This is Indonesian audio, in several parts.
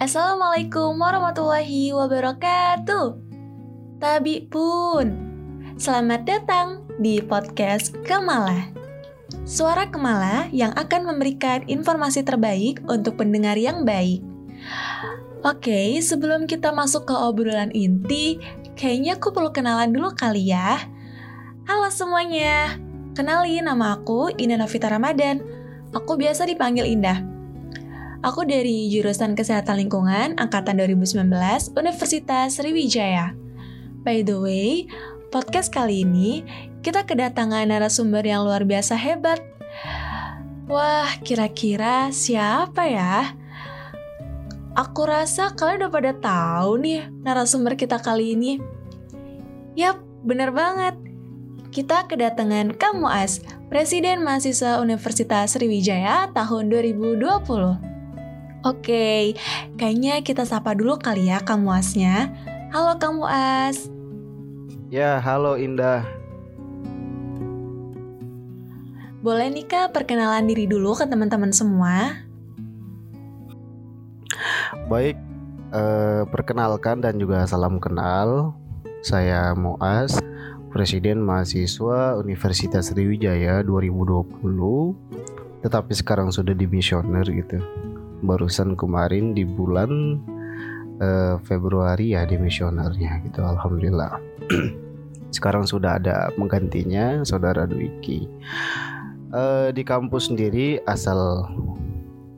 Assalamualaikum warahmatullahi wabarakatuh. Tabi pun. Selamat datang di podcast Kemala. Suara Kemala yang akan memberikan informasi terbaik untuk pendengar yang baik. Oke, sebelum kita masuk ke obrolan inti, kayaknya aku perlu kenalan dulu kali ya. Halo semuanya, kenalin nama aku Indah Novita Ramadan. Aku biasa dipanggil Indah. Aku dari jurusan Kesehatan Lingkungan Angkatan 2019 Universitas Sriwijaya. By the way, podcast kali ini kita kedatangan narasumber yang luar biasa hebat. Wah, kira-kira siapa ya? Aku rasa kalian udah pada tahu nih narasumber kita kali ini. Yap, bener banget. Kita kedatangan Kamu As, Presiden Mahasiswa Universitas Sriwijaya tahun 2020. Oke, kayaknya kita sapa dulu kali ya Kang Muasnya. Halo Kang Muas. Ya, halo Indah. Boleh nih Kak perkenalan diri dulu ke teman-teman semua? Baik, eh, perkenalkan dan juga salam kenal. Saya Muas, Presiden Mahasiswa Universitas Sriwijaya 2020, tetapi sekarang sudah dimisioner gitu barusan kemarin di bulan uh, Februari ya di misionernya gitu alhamdulillah. Sekarang sudah ada menggantinya saudara Dwiki. Uh, di kampus sendiri asal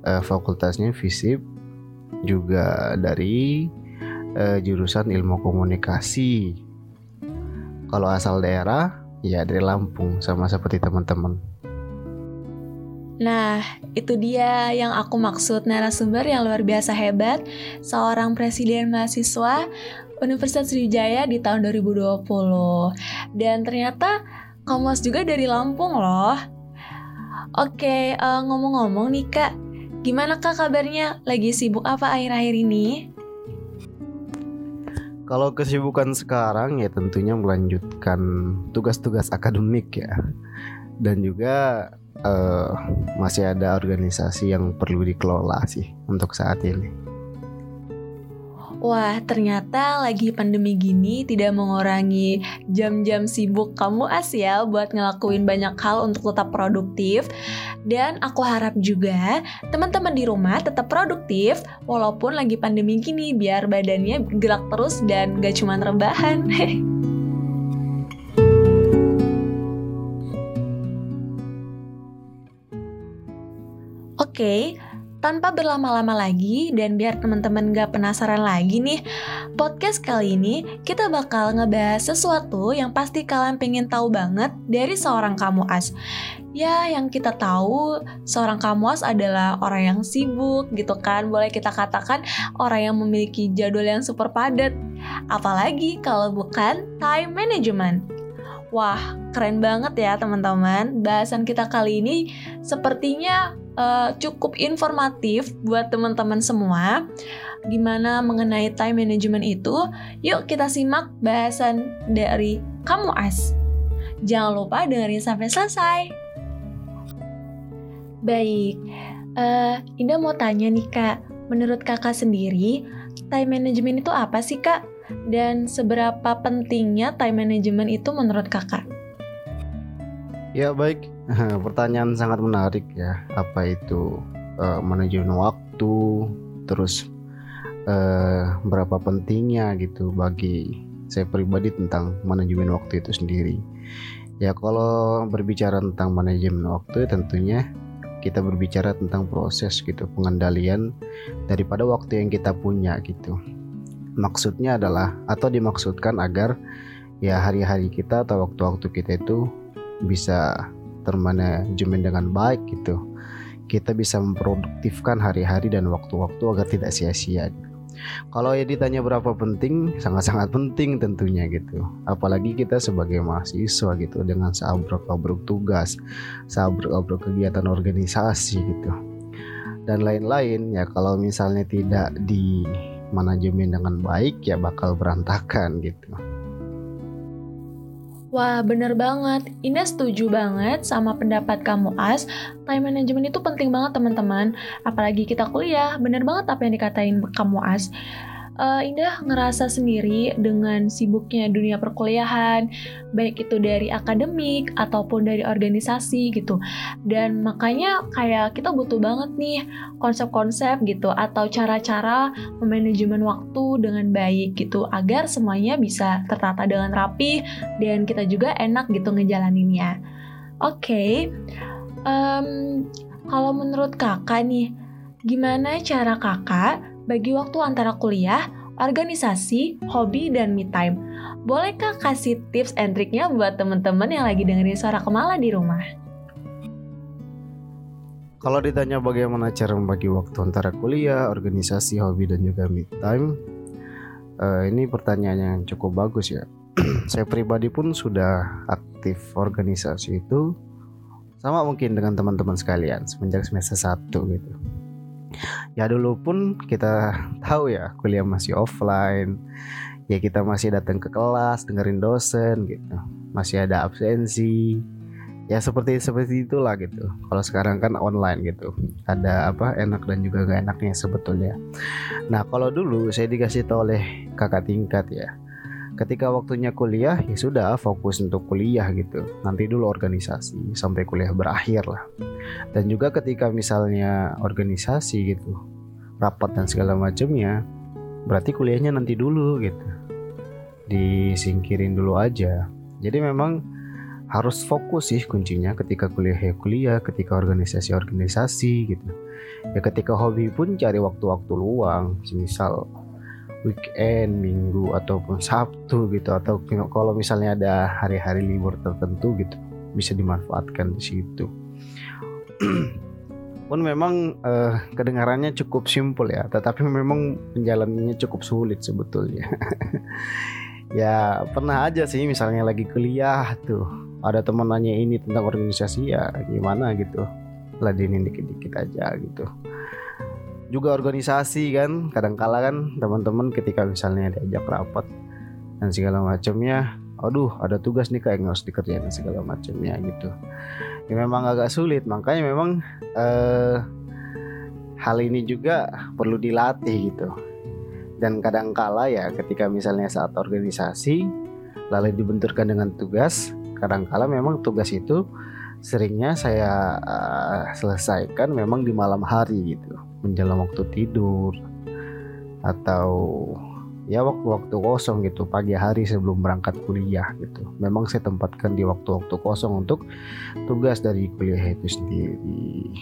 uh, fakultasnya FISIP juga dari uh, jurusan ilmu komunikasi. Kalau asal daerah ya dari Lampung sama seperti teman-teman Nah, itu dia yang aku maksud narasumber yang luar biasa hebat, seorang presiden mahasiswa Universitas Sriwijaya di tahun 2020. Dan ternyata Kamus juga dari Lampung loh. Oke, uh, ngomong-ngomong nih Kak, gimana Kak kabarnya? Lagi sibuk apa akhir-akhir ini? Kalau kesibukan sekarang ya tentunya melanjutkan tugas-tugas akademik ya. Dan juga uh, masih ada organisasi yang perlu dikelola sih untuk saat ini. Wah, ternyata lagi pandemi gini tidak mengurangi jam-jam sibuk kamu as ya buat ngelakuin banyak hal untuk tetap produktif. Dan aku harap juga teman-teman di rumah tetap produktif walaupun lagi pandemi gini biar badannya gerak terus dan gak cuma rebahan. Oke, tanpa berlama-lama lagi dan biar teman-teman gak penasaran lagi nih, podcast kali ini kita bakal ngebahas sesuatu yang pasti kalian pengen tahu banget dari seorang kamu as. Ya, yang kita tahu seorang kamu as adalah orang yang sibuk gitu kan, boleh kita katakan orang yang memiliki jadwal yang super padat. Apalagi kalau bukan time management. Wah, keren banget ya teman-teman. Bahasan kita kali ini sepertinya uh, cukup informatif buat teman-teman semua. Gimana mengenai time management itu? Yuk kita simak bahasan dari Kamu As. Jangan lupa dengerin sampai selesai. Baik, uh, Indah mau tanya nih kak, menurut kakak sendiri, time management itu apa sih kak? dan seberapa pentingnya time management itu menurut kakak? Ya baik, pertanyaan sangat menarik ya. Apa itu uh, manajemen waktu, terus uh, berapa pentingnya gitu bagi saya pribadi tentang manajemen waktu itu sendiri. Ya kalau berbicara tentang manajemen waktu tentunya kita berbicara tentang proses gitu pengendalian daripada waktu yang kita punya gitu maksudnya adalah atau dimaksudkan agar ya hari-hari kita atau waktu-waktu kita itu bisa termanajemen dengan baik gitu. Kita bisa memproduktifkan hari-hari dan waktu-waktu agar tidak sia-sia. Kalau ya ditanya berapa penting, sangat-sangat penting tentunya gitu. Apalagi kita sebagai mahasiswa gitu dengan seabrek-abrek tugas, seabrek-abrek kegiatan organisasi gitu. Dan lain-lain ya kalau misalnya tidak di manajemen dengan baik ya bakal berantakan gitu. Wah, bener banget. Indah setuju banget sama pendapat kamu, As. Time management itu penting banget, teman-teman. Apalagi kita kuliah, bener banget apa yang dikatain kamu, As uh, Indah ngerasa sendiri dengan sibuknya dunia perkuliahan, baik itu dari akademik ataupun dari organisasi gitu. Dan makanya kayak kita butuh banget nih konsep-konsep gitu atau cara-cara memanajemen waktu dengan baik gitu agar semuanya bisa tertata dengan rapi dan kita juga enak gitu ngejalaninnya. Oke, okay. um, kalau menurut kakak nih, gimana cara kakak bagi waktu antara kuliah, organisasi, hobi, dan me time. Bolehkah kasih tips and triknya buat teman-teman yang lagi dengerin suara Kemala di rumah? Kalau ditanya bagaimana cara membagi waktu antara kuliah, organisasi, hobi, dan juga me time, uh, ini pertanyaan yang cukup bagus ya. Saya pribadi pun sudah aktif organisasi itu sama mungkin dengan teman-teman sekalian semenjak semester 1 gitu ya dulu pun kita tahu ya kuliah masih offline. Ya kita masih datang ke kelas dengerin dosen gitu. Masih ada absensi. Ya seperti seperti itulah gitu. Kalau sekarang kan online gitu. Ada apa enak dan juga gak enaknya sebetulnya. Nah kalau dulu saya dikasih tahu oleh kakak tingkat ya ketika waktunya kuliah ya sudah fokus untuk kuliah gitu. Nanti dulu organisasi sampai kuliah berakhir lah. Dan juga ketika misalnya organisasi gitu rapat dan segala macamnya berarti kuliahnya nanti dulu gitu. Disingkirin dulu aja. Jadi memang harus fokus sih kuncinya ketika kuliah ya kuliah ketika organisasi organisasi gitu. Ya ketika hobi pun cari waktu-waktu luang semisal weekend, minggu ataupun Sabtu gitu atau kalau misalnya ada hari-hari libur tertentu gitu bisa dimanfaatkan di situ. pun memang uh, kedengarannya cukup simpel ya, tetapi memang penjalanannya cukup sulit sebetulnya. ya pernah aja sih misalnya lagi kuliah tuh ada teman nanya ini tentang organisasi ya gimana gitu ladenin dikit-dikit aja gitu juga organisasi kan. Kadang kala kan teman-teman ketika misalnya diajak rapat dan segala macamnya aduh ada tugas nih kayak harus dikerjain dan segala macamnya gitu. Ya memang agak sulit. Makanya memang eh, hal ini juga perlu dilatih gitu. Dan kadang kala ya ketika misalnya saat organisasi lalu dibenturkan dengan tugas kadang kala memang tugas itu seringnya saya uh, selesaikan memang di malam hari gitu. Menjelang waktu tidur atau ya waktu-waktu kosong gitu pagi hari sebelum berangkat kuliah gitu. Memang saya tempatkan di waktu-waktu kosong untuk tugas dari kuliah itu sendiri.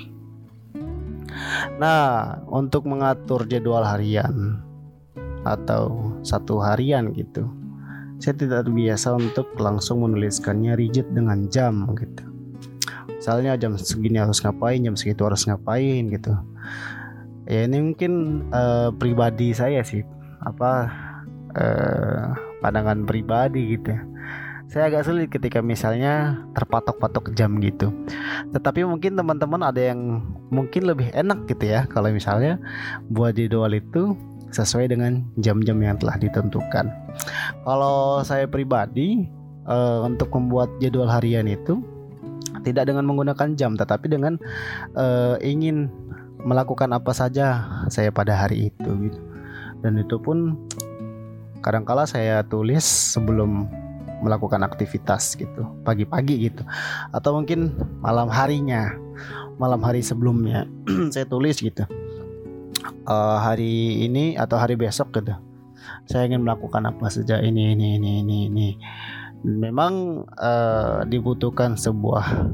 Nah untuk mengatur jadwal harian atau satu harian gitu saya tidak biasa untuk langsung menuliskannya rigid dengan jam gitu misalnya jam segini harus ngapain jam segitu harus ngapain gitu ya ini mungkin uh, pribadi saya sih apa uh, pandangan pribadi gitu ya saya agak sulit ketika misalnya terpatok-patok jam gitu. Tetapi mungkin teman-teman ada yang mungkin lebih enak gitu ya kalau misalnya buat jadwal itu sesuai dengan jam-jam yang telah ditentukan. Kalau saya pribadi uh, untuk membuat jadwal harian itu tidak dengan menggunakan jam tetapi dengan uh, ingin melakukan apa saja saya pada hari itu gitu. Dan itu pun kadangkala saya tulis sebelum melakukan aktivitas gitu. Pagi-pagi gitu. Atau mungkin malam harinya malam hari sebelumnya saya tulis gitu. Uh, hari ini atau hari besok gitu. Saya ingin melakukan apa saja ini ini ini ini ini memang uh, dibutuhkan sebuah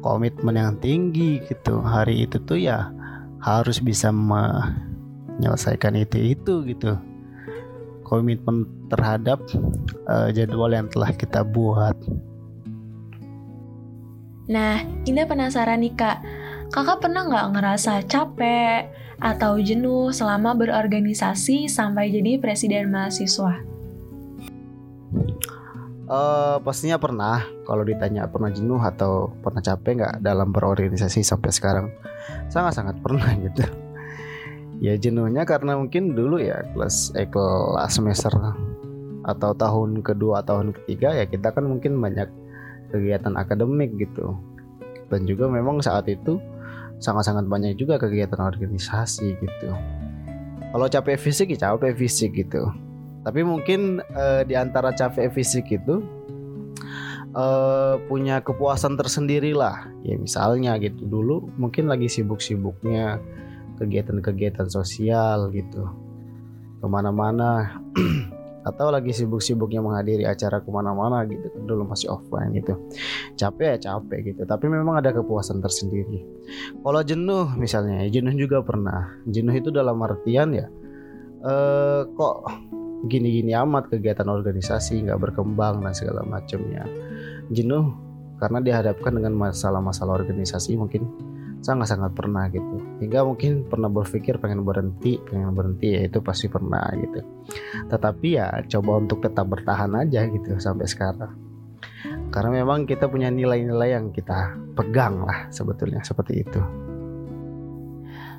komitmen yang tinggi gitu hari itu tuh ya harus bisa menyelesaikan itu itu gitu komitmen terhadap uh, jadwal yang telah kita buat. Nah, Indah penasaran nih kak, kakak pernah nggak ngerasa capek atau jenuh selama berorganisasi sampai jadi presiden mahasiswa? Uh, pastinya pernah. Kalau ditanya pernah jenuh atau pernah capek nggak dalam berorganisasi sampai sekarang, sangat-sangat pernah gitu. Ya jenuhnya karena mungkin dulu ya kelas eh, kelas semester atau tahun kedua tahun ketiga ya kita kan mungkin banyak kegiatan akademik gitu dan juga memang saat itu sangat-sangat banyak juga kegiatan organisasi gitu kalau capek fisik ya capek fisik gitu tapi mungkin uh, di antara capek fisik itu uh, punya kepuasan tersendiri lah. Ya misalnya gitu. Dulu mungkin lagi sibuk-sibuknya kegiatan-kegiatan sosial gitu. Ke mana-mana. Atau lagi sibuk-sibuknya menghadiri acara ke mana-mana gitu. Kan dulu masih offline gitu. Capek ya capek gitu. Tapi memang ada kepuasan tersendiri. Kalau jenuh misalnya jenuh juga pernah. Jenuh itu dalam artian ya eh, kok gini-gini amat kegiatan organisasi nggak berkembang dan segala macamnya jenuh karena dihadapkan dengan masalah-masalah organisasi mungkin sangat-sangat pernah gitu. Hingga mungkin pernah berpikir pengen berhenti pengen berhenti ya itu pasti pernah gitu. Tetapi ya coba untuk tetap bertahan aja gitu sampai sekarang. Karena memang kita punya nilai-nilai yang kita pegang lah sebetulnya seperti itu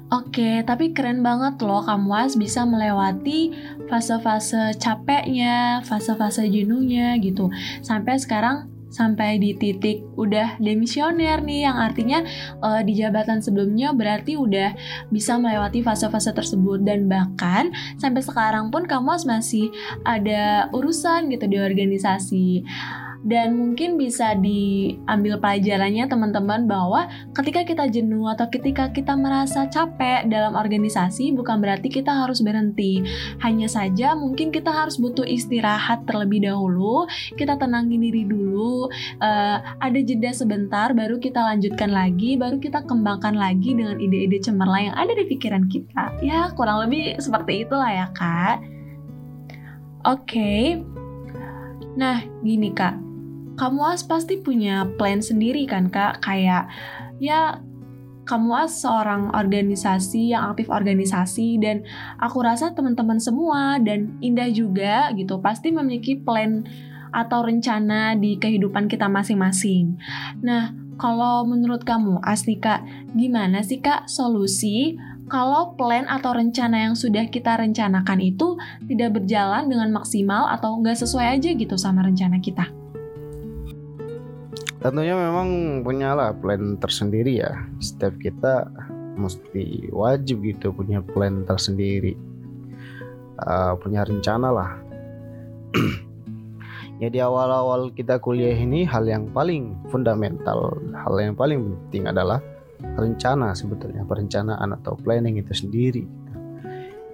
Oke, tapi keren banget loh kamu As bisa melewati fase-fase capeknya, fase-fase jenuhnya gitu. Sampai sekarang sampai di titik udah demisioner nih yang artinya uh, di jabatan sebelumnya berarti udah bisa melewati fase-fase tersebut dan bahkan sampai sekarang pun kamu masih ada urusan gitu di organisasi dan mungkin bisa diambil pelajarannya teman-teman bahwa ketika kita jenuh atau ketika kita merasa capek dalam organisasi bukan berarti kita harus berhenti. Hanya saja mungkin kita harus butuh istirahat terlebih dahulu. Kita tenangin diri dulu uh, ada jeda sebentar baru kita lanjutkan lagi baru kita kembangkan lagi dengan ide-ide cemerlang yang ada di pikiran kita. Ya kurang lebih seperti itulah ya kak. Oke. Okay. Nah, gini kak, kamu as pasti punya plan sendiri kan kak kayak ya kamu as seorang organisasi yang aktif organisasi dan aku rasa teman-teman semua dan Indah juga gitu pasti memiliki plan atau rencana di kehidupan kita masing-masing. Nah, kalau menurut kamu Asnika, gimana sih Kak solusi kalau plan atau rencana yang sudah kita rencanakan itu tidak berjalan dengan maksimal atau nggak sesuai aja gitu sama rencana kita? Tentunya memang punya lah plan tersendiri ya. Setiap kita mesti wajib gitu punya plan tersendiri. Uh, punya rencana lah. Ya di awal-awal kita kuliah ini hal yang paling fundamental hal yang paling penting adalah rencana sebetulnya perencanaan atau planning itu sendiri.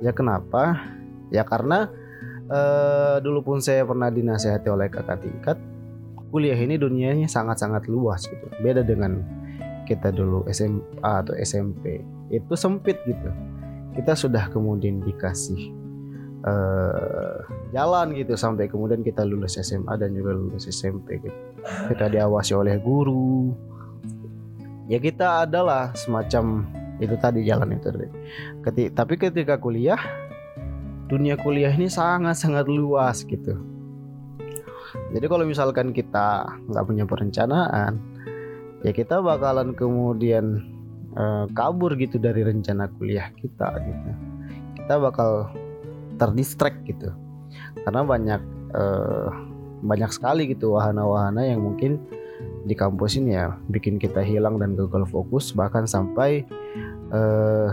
Ya kenapa? Ya karena uh, dulu pun saya pernah dinasehati oleh kakak tingkat kuliah ini dunianya sangat-sangat luas gitu. Beda dengan kita dulu SMA atau SMP. Itu sempit gitu. Kita sudah kemudian dikasih uh, jalan gitu sampai kemudian kita lulus SMA dan juga lulus SMP gitu. Kita diawasi oleh guru. Ya kita adalah semacam itu tadi jalan itu tapi ketika kuliah dunia kuliah ini sangat-sangat luas gitu jadi kalau misalkan kita nggak punya perencanaan, ya kita bakalan kemudian uh, kabur gitu dari rencana kuliah kita gitu. Kita bakal terdistract gitu, karena banyak uh, banyak sekali gitu wahana-wahana yang mungkin di kampus ini ya bikin kita hilang dan gagal fokus bahkan sampai uh,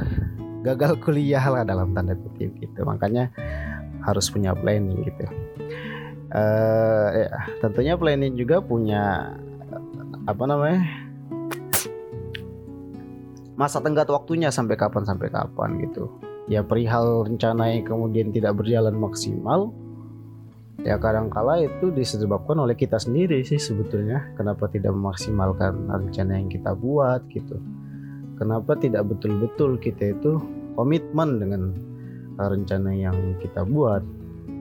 gagal kuliah lah dalam tanda kutip gitu. Makanya harus punya planning gitu uh, ya, tentunya planning juga punya apa namanya masa tenggat waktunya sampai kapan sampai kapan gitu. Ya perihal rencana yang kemudian tidak berjalan maksimal ya kadangkala itu disebabkan oleh kita sendiri sih sebetulnya. Kenapa tidak memaksimalkan rencana yang kita buat gitu? Kenapa tidak betul-betul kita itu komitmen dengan rencana yang kita buat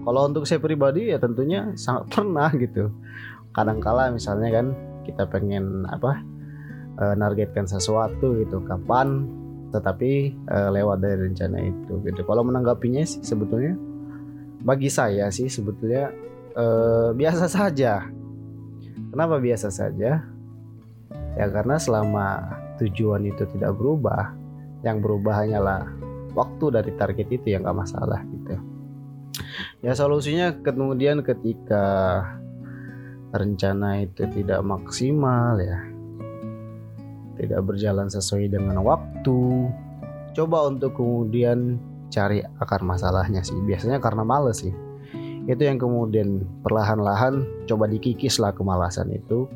kalau untuk saya pribadi ya tentunya sangat pernah gitu. Kadangkala misalnya kan kita pengen apa e, nargetkan sesuatu gitu kapan tetapi e, lewat dari rencana itu gitu. Kalau menanggapinya sih sebetulnya bagi saya sih sebetulnya e, biasa saja. Kenapa biasa saja? Ya karena selama tujuan itu tidak berubah, yang berubah hanyalah waktu dari target itu yang gak masalah gitu ya solusinya kemudian ketika rencana itu tidak maksimal ya. Tidak berjalan sesuai dengan waktu. Coba untuk kemudian cari akar masalahnya sih. Biasanya karena males sih. Itu yang kemudian perlahan-lahan coba dikikis lah kemalasan itu.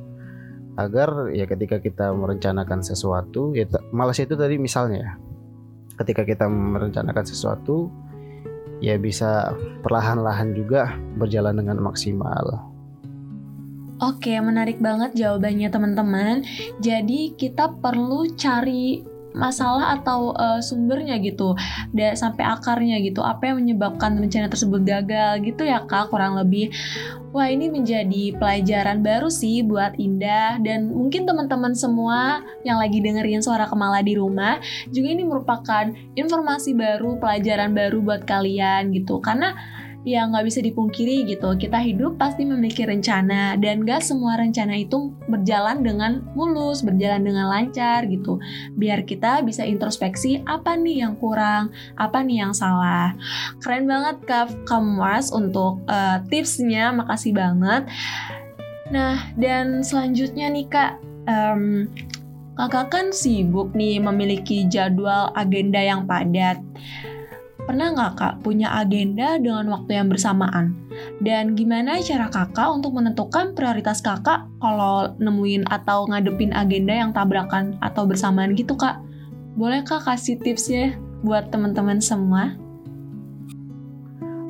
Agar ya ketika kita merencanakan sesuatu ya malas itu tadi misalnya ya. Ketika kita merencanakan sesuatu ya bisa perlahan-lahan juga berjalan dengan maksimal. Oke, menarik banget jawabannya teman-teman. Jadi kita perlu cari masalah atau uh, sumbernya gitu dan sampai akarnya gitu. Apa yang menyebabkan rencana tersebut gagal gitu ya kak kurang lebih. Wah ini menjadi pelajaran baru sih buat Indah dan mungkin teman-teman semua yang lagi dengerin suara Kemala di rumah juga ini merupakan informasi baru pelajaran baru buat kalian gitu. Karena ya nggak bisa dipungkiri gitu. Kita hidup pasti memiliki rencana dan gak semua rencana itu berjalan dengan mulus berjalan dengan lancar gitu. Biar kita bisa introspeksi apa nih yang kurang apa nih yang salah. Keren banget kak Kamas untuk uh, tipsnya. Makasih banget. Nah dan selanjutnya nih kak um, kakak kan sibuk nih memiliki jadwal agenda yang padat Pernah nggak kak punya agenda dengan waktu yang bersamaan? Dan gimana cara kakak untuk menentukan prioritas kakak kalau nemuin atau ngadepin agenda yang tabrakan atau bersamaan gitu kak? Boleh kak kasih tipsnya buat teman-teman semua?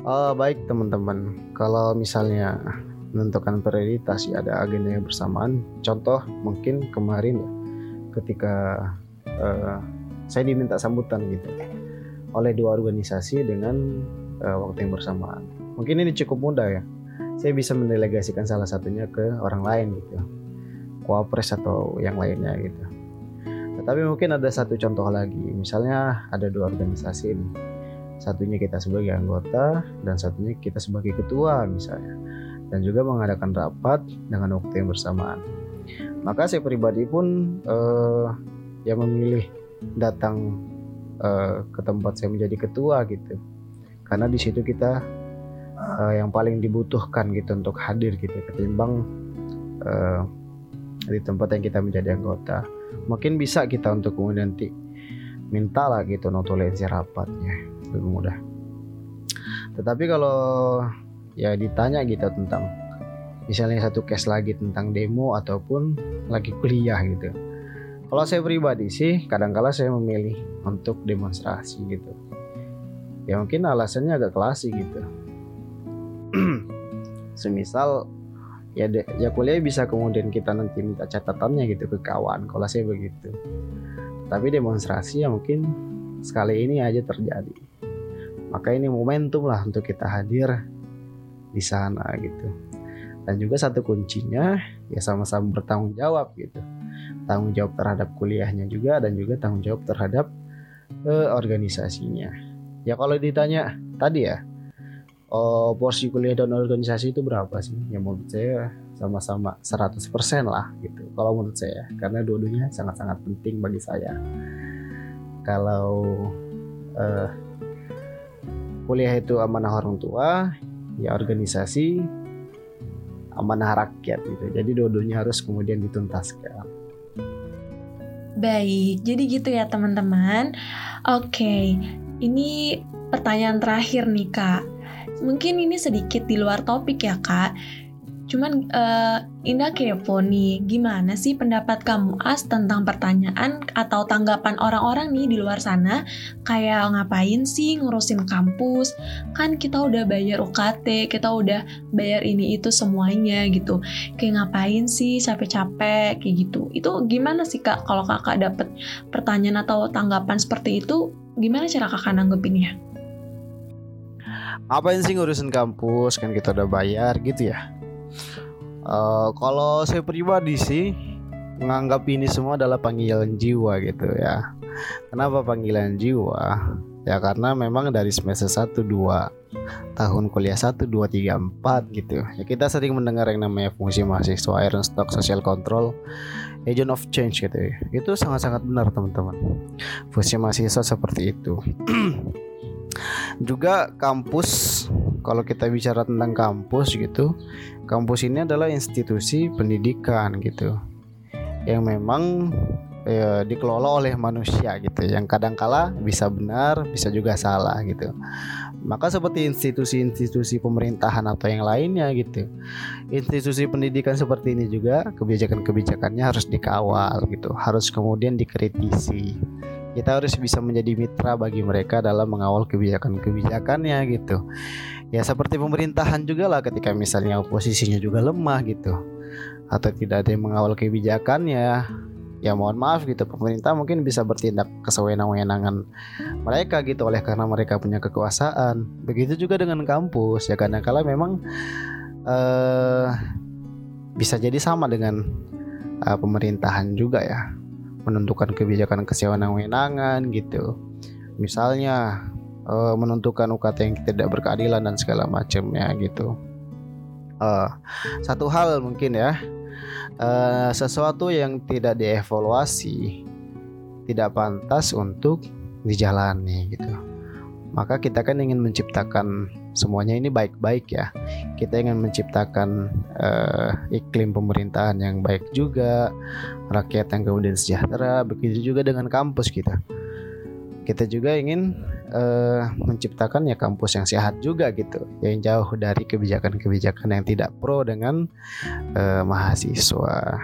Oh, baik teman-teman. Kalau misalnya menentukan prioritas ya ada agenda yang bersamaan. Contoh mungkin kemarin ya ketika uh, saya diminta sambutan gitu oleh dua organisasi dengan uh, waktu yang bersamaan. Mungkin ini cukup mudah ya. Saya bisa mendelegasikan salah satunya ke orang lain gitu. Koapres atau yang lainnya gitu. Tetapi mungkin ada satu contoh lagi. Misalnya ada dua organisasi ini. Satunya kita sebagai anggota dan satunya kita sebagai ketua misalnya. Dan juga mengadakan rapat dengan waktu yang bersamaan. Maka saya pribadi pun uh, ya memilih datang uh, ke tempat saya menjadi ketua gitu. Karena di situ kita uh, yang paling dibutuhkan gitu untuk hadir gitu ketimbang uh, di tempat yang kita menjadi anggota. Mungkin bisa kita untuk kemudian nanti minta lah gitu notulensi rapatnya lebih mudah. Tetapi kalau ya ditanya gitu tentang misalnya satu case lagi tentang demo ataupun lagi kuliah gitu kalau saya pribadi sih, kadang-kala saya memilih untuk demonstrasi gitu. Ya mungkin alasannya agak klasik gitu. Semisal ya de, ya kuliah bisa kemudian kita nanti minta catatannya gitu ke kawan. Kalau saya begitu. Tapi demonstrasi ya mungkin sekali ini aja terjadi. Maka ini momentum lah untuk kita hadir di sana gitu. Dan juga satu kuncinya ya sama-sama bertanggung jawab gitu tanggung jawab terhadap kuliahnya juga dan juga tanggung jawab terhadap uh, organisasinya. Ya kalau ditanya tadi ya, oh, porsi kuliah dan organisasi itu berapa sih? Ya menurut saya sama-sama 100% lah gitu. Kalau menurut saya karena dua-duanya sangat-sangat penting bagi saya. Kalau uh, kuliah itu amanah orang tua, ya organisasi amanah rakyat gitu. Jadi dua-duanya harus kemudian dituntaskan. Baik, jadi gitu ya teman-teman. Oke, ini pertanyaan terakhir nih kak. Mungkin ini sedikit di luar topik ya kak. Cuman uh, Indah kepo nih, gimana sih pendapat kamu As tentang pertanyaan atau tanggapan orang-orang nih di luar sana? Kayak ngapain sih ngurusin kampus? Kan kita udah bayar UKT, kita udah bayar ini itu semuanya gitu. Kayak ngapain sih capek-capek kayak gitu. Itu gimana sih Kak kalau Kakak dapet pertanyaan atau tanggapan seperti itu? Gimana cara Kakak nanggepinnya? Apain sih ngurusin kampus? Kan kita udah bayar gitu ya Uh, kalau saya pribadi sih menganggap ini semua adalah panggilan jiwa gitu ya. Kenapa panggilan jiwa? Ya karena memang dari semester 1 2 tahun kuliah 1 2 3 4 gitu. Ya kita sering mendengar yang namanya fungsi mahasiswa iron stock social control agent of change gitu ya. Itu sangat-sangat benar teman-teman. Fungsi mahasiswa seperti itu. Juga kampus kalau kita bicara tentang kampus gitu, kampus ini adalah institusi pendidikan gitu, yang memang ya, dikelola oleh manusia gitu, yang kadangkala bisa benar, bisa juga salah gitu. Maka seperti institusi-institusi pemerintahan atau yang lainnya gitu. Institusi pendidikan seperti ini juga kebijakan-kebijakannya harus dikawal gitu, harus kemudian dikritisi. Kita harus bisa menjadi mitra bagi mereka dalam mengawal kebijakan-kebijakannya gitu. Ya seperti pemerintahan juga lah ketika misalnya oposisinya juga lemah gitu. Atau tidak ada yang mengawal kebijakannya ya mohon maaf gitu. Pemerintah mungkin bisa bertindak kesewenang-wenangan mereka gitu. Oleh karena mereka punya kekuasaan. Begitu juga dengan kampus ya. Kadang kala memang uh, bisa jadi sama dengan uh, pemerintahan juga ya menentukan kebijakan kesewenang-wenangan gitu. Misalnya uh, menentukan UKT yang tidak berkeadilan dan segala macamnya gitu. Uh, satu hal mungkin ya. Uh, sesuatu yang tidak dievaluasi tidak pantas untuk dijalani gitu. Maka kita kan ingin menciptakan semuanya ini baik-baik ya. Kita ingin menciptakan uh, iklim pemerintahan yang baik juga, rakyat yang kemudian sejahtera, begitu juga dengan kampus kita. Kita juga ingin uh, menciptakan ya kampus yang sehat juga gitu, yang jauh dari kebijakan-kebijakan yang tidak pro dengan uh, mahasiswa.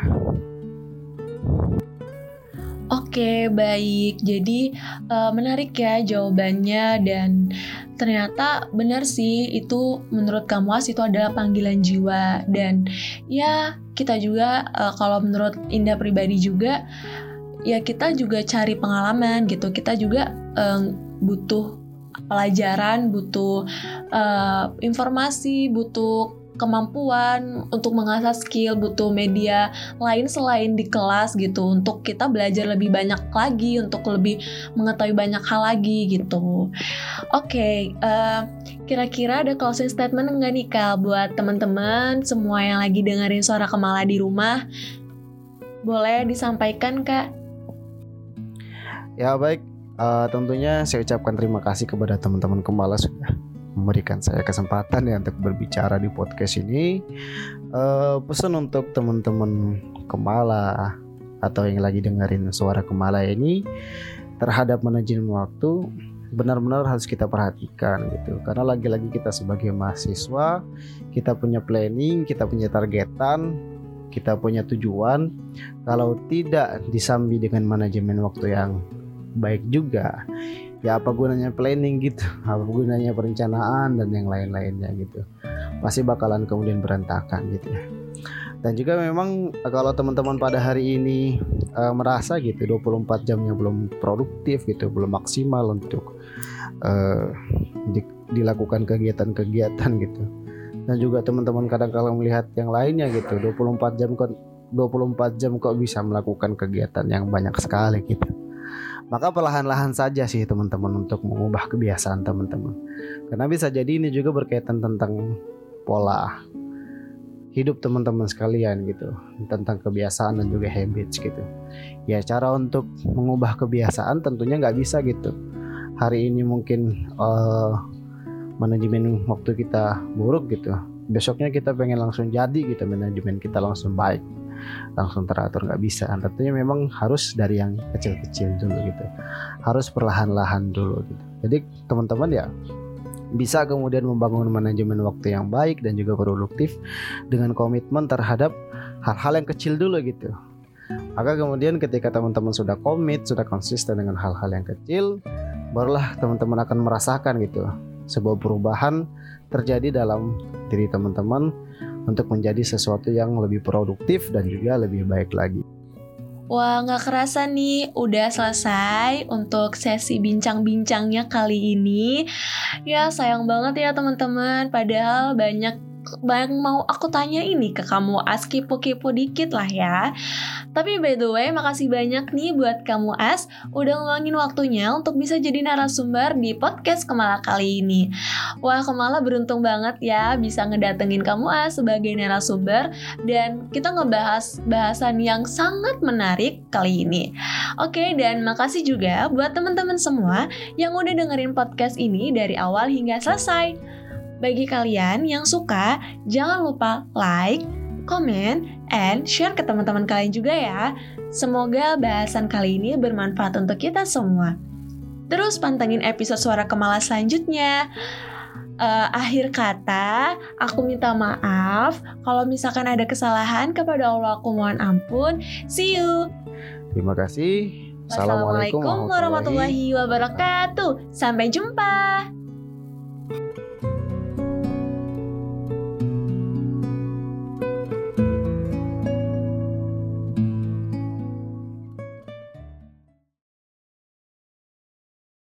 Oke, baik. Jadi uh, menarik ya jawabannya dan ternyata benar sih itu menurut kamu As itu adalah panggilan jiwa dan ya kita juga uh, kalau menurut Indah pribadi juga ya kita juga cari pengalaman gitu. Kita juga um, butuh pelajaran, butuh uh, informasi, butuh kemampuan untuk mengasah skill, butuh media lain selain di kelas gitu untuk kita belajar lebih banyak lagi, untuk lebih mengetahui banyak hal lagi gitu. Oke, okay, uh, eh, kira-kira ada closing statement enggak nih Kal buat teman-teman semua yang lagi dengerin suara Kemala di rumah? Boleh disampaikan Kak? Ya baik, Uh, tentunya saya ucapkan terima kasih kepada teman-teman Kemala sudah memberikan saya kesempatan ya untuk berbicara di podcast ini. Uh, pesan untuk teman-teman Kemala atau yang lagi dengerin suara Kemala ini terhadap manajemen waktu benar-benar harus kita perhatikan gitu karena lagi-lagi kita sebagai mahasiswa kita punya planning kita punya targetan kita punya tujuan kalau tidak disambi dengan manajemen waktu yang baik juga ya apa gunanya planning gitu? Apa gunanya perencanaan dan yang lain-lainnya gitu. Pasti bakalan kemudian berantakan gitu ya. Dan juga memang kalau teman-teman pada hari ini uh, merasa gitu 24 jamnya belum produktif gitu belum maksimal untuk uh, di, dilakukan kegiatan-kegiatan gitu. Dan juga teman-teman kadang-kadang melihat yang lainnya gitu 24 jam kok 24 jam kok bisa melakukan kegiatan yang banyak sekali gitu maka perlahan-lahan saja sih teman-teman untuk mengubah kebiasaan teman-teman. Karena bisa jadi ini juga berkaitan tentang pola hidup teman-teman sekalian gitu, tentang kebiasaan dan juga habits gitu. Ya cara untuk mengubah kebiasaan tentunya nggak bisa gitu. Hari ini mungkin uh, manajemen waktu kita buruk gitu. Besoknya kita pengen langsung jadi gitu manajemen kita langsung baik langsung teratur nggak bisa. Tentunya memang harus dari yang kecil-kecil dulu gitu. Harus perlahan-lahan dulu gitu. Jadi teman-teman ya bisa kemudian membangun manajemen waktu yang baik dan juga produktif dengan komitmen terhadap hal-hal yang kecil dulu gitu. Maka kemudian ketika teman-teman sudah komit sudah konsisten dengan hal-hal yang kecil barulah teman-teman akan merasakan gitu sebuah perubahan terjadi dalam diri teman-teman untuk menjadi sesuatu yang lebih produktif dan juga lebih baik lagi. Wah, nggak kerasa nih, udah selesai untuk sesi bincang-bincangnya kali ini. Ya, sayang banget ya teman-teman, padahal banyak yang mau aku tanya ini ke kamu As. Kepo-kepo dikit lah ya. Tapi by the way makasih banyak nih buat kamu As. Udah ngeluangin waktunya untuk bisa jadi narasumber di podcast Kemala kali ini. Wah Kemala beruntung banget ya bisa ngedatengin kamu As sebagai narasumber. Dan kita ngebahas bahasan yang sangat menarik kali ini. Oke dan makasih juga buat teman-teman semua yang udah dengerin podcast ini dari awal hingga selesai Bagi kalian yang suka, jangan lupa like, comment, and share ke teman-teman kalian juga ya. Semoga bahasan kali ini bermanfaat untuk kita semua. Terus pantengin episode Suara Kemala selanjutnya. Uh, akhir kata, aku minta maaf kalau misalkan ada kesalahan kepada Allah aku mohon ampun. See you. Terima kasih. Wassalamualaikum warahmatullahi wabarakatuh. Sampai jumpa.